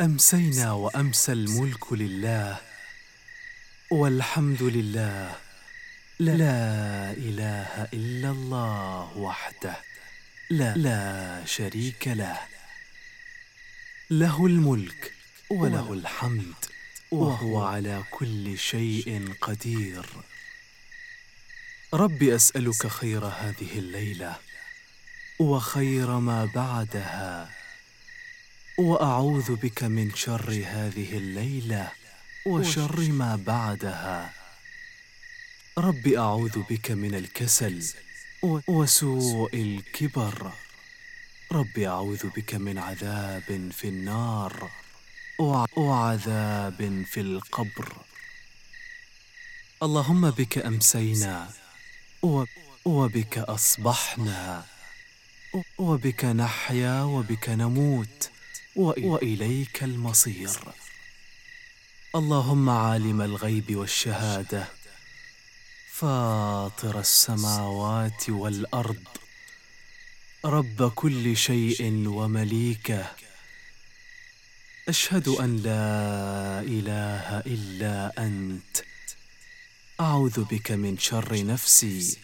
أمسينا وامسى الملك لله والحمد لله. لا إله إلا الله وحده. لا, لا شريك له. له الملك وله الحمد وهو على كل شيء قدير. رب أسألك خير هذه الليلة وخير ما بعدها. وأعوذ بك من شر هذه الليلة وشر ما بعدها. رب أعوذ بك من الكسل وسوء الكبر. رب أعوذ بك من عذاب في النار وعذاب في القبر. اللهم بك أمسينا وبك أصبحنا وبك نحيا وبك نموت. وإليك. المصير. اللهم عالم الغيب والشهادة فاطر السماوات والأرض رب كل شيء ومليكه أشهد أن لا إله إلا أنت. أعوذ بك من شر نفسي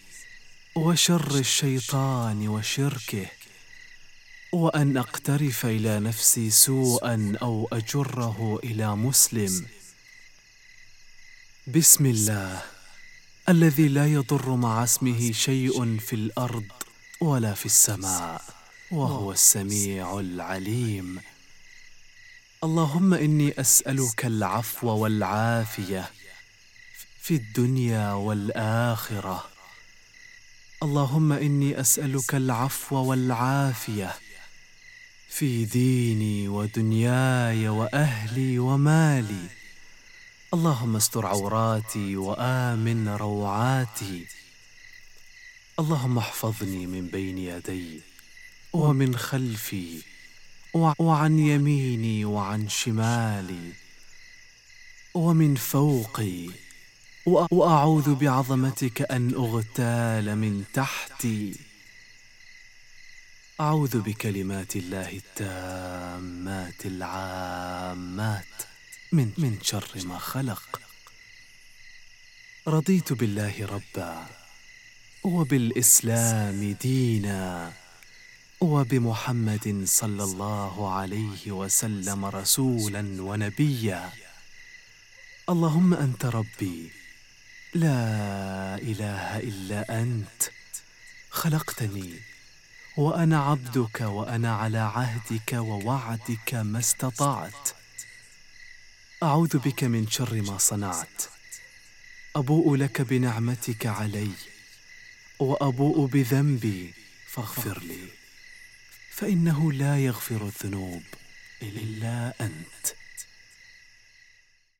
وشر الشيطان وشركه. وأن أقترف إلى نفسي سوءا أو أجره إلى مسلم. بسم الله. الذي لا يضر مع اسمه شيء في الأرض ولا في السماء وهو السميع العليم. اللهم إني أسألك العفو والعافية في الدنيا والآخرة. اللهم إني أسألك العفو والعافية في ديني ودنياي وأهلي ومالي. اللهم استر عوراتي وآمن روعاتي. اللهم احفظني من بين يدي ومن خلفي وعن يميني وعن شمالي. ومن فوقي وأعوذ بعظمتك أن أغتال من تحتي. أعوذ بكلمات الله التامات العامات من من شر ما خلق. رضيت بالله ربا وبالإسلام دينا وبمحمد صلى الله عليه وسلم رسولا ونبيا. اللهم أنت ربي. لا إله إلا أنت. خلقتني وأنا عبدك وأنا على عهدك ووعدك ما استطعت. أعوذ بك من شر ما صنعت. أبوء لك بنعمتك علي وأبوء بذنبي فاغفر لي. فإنه لا يغفر الذنوب إلا أنت.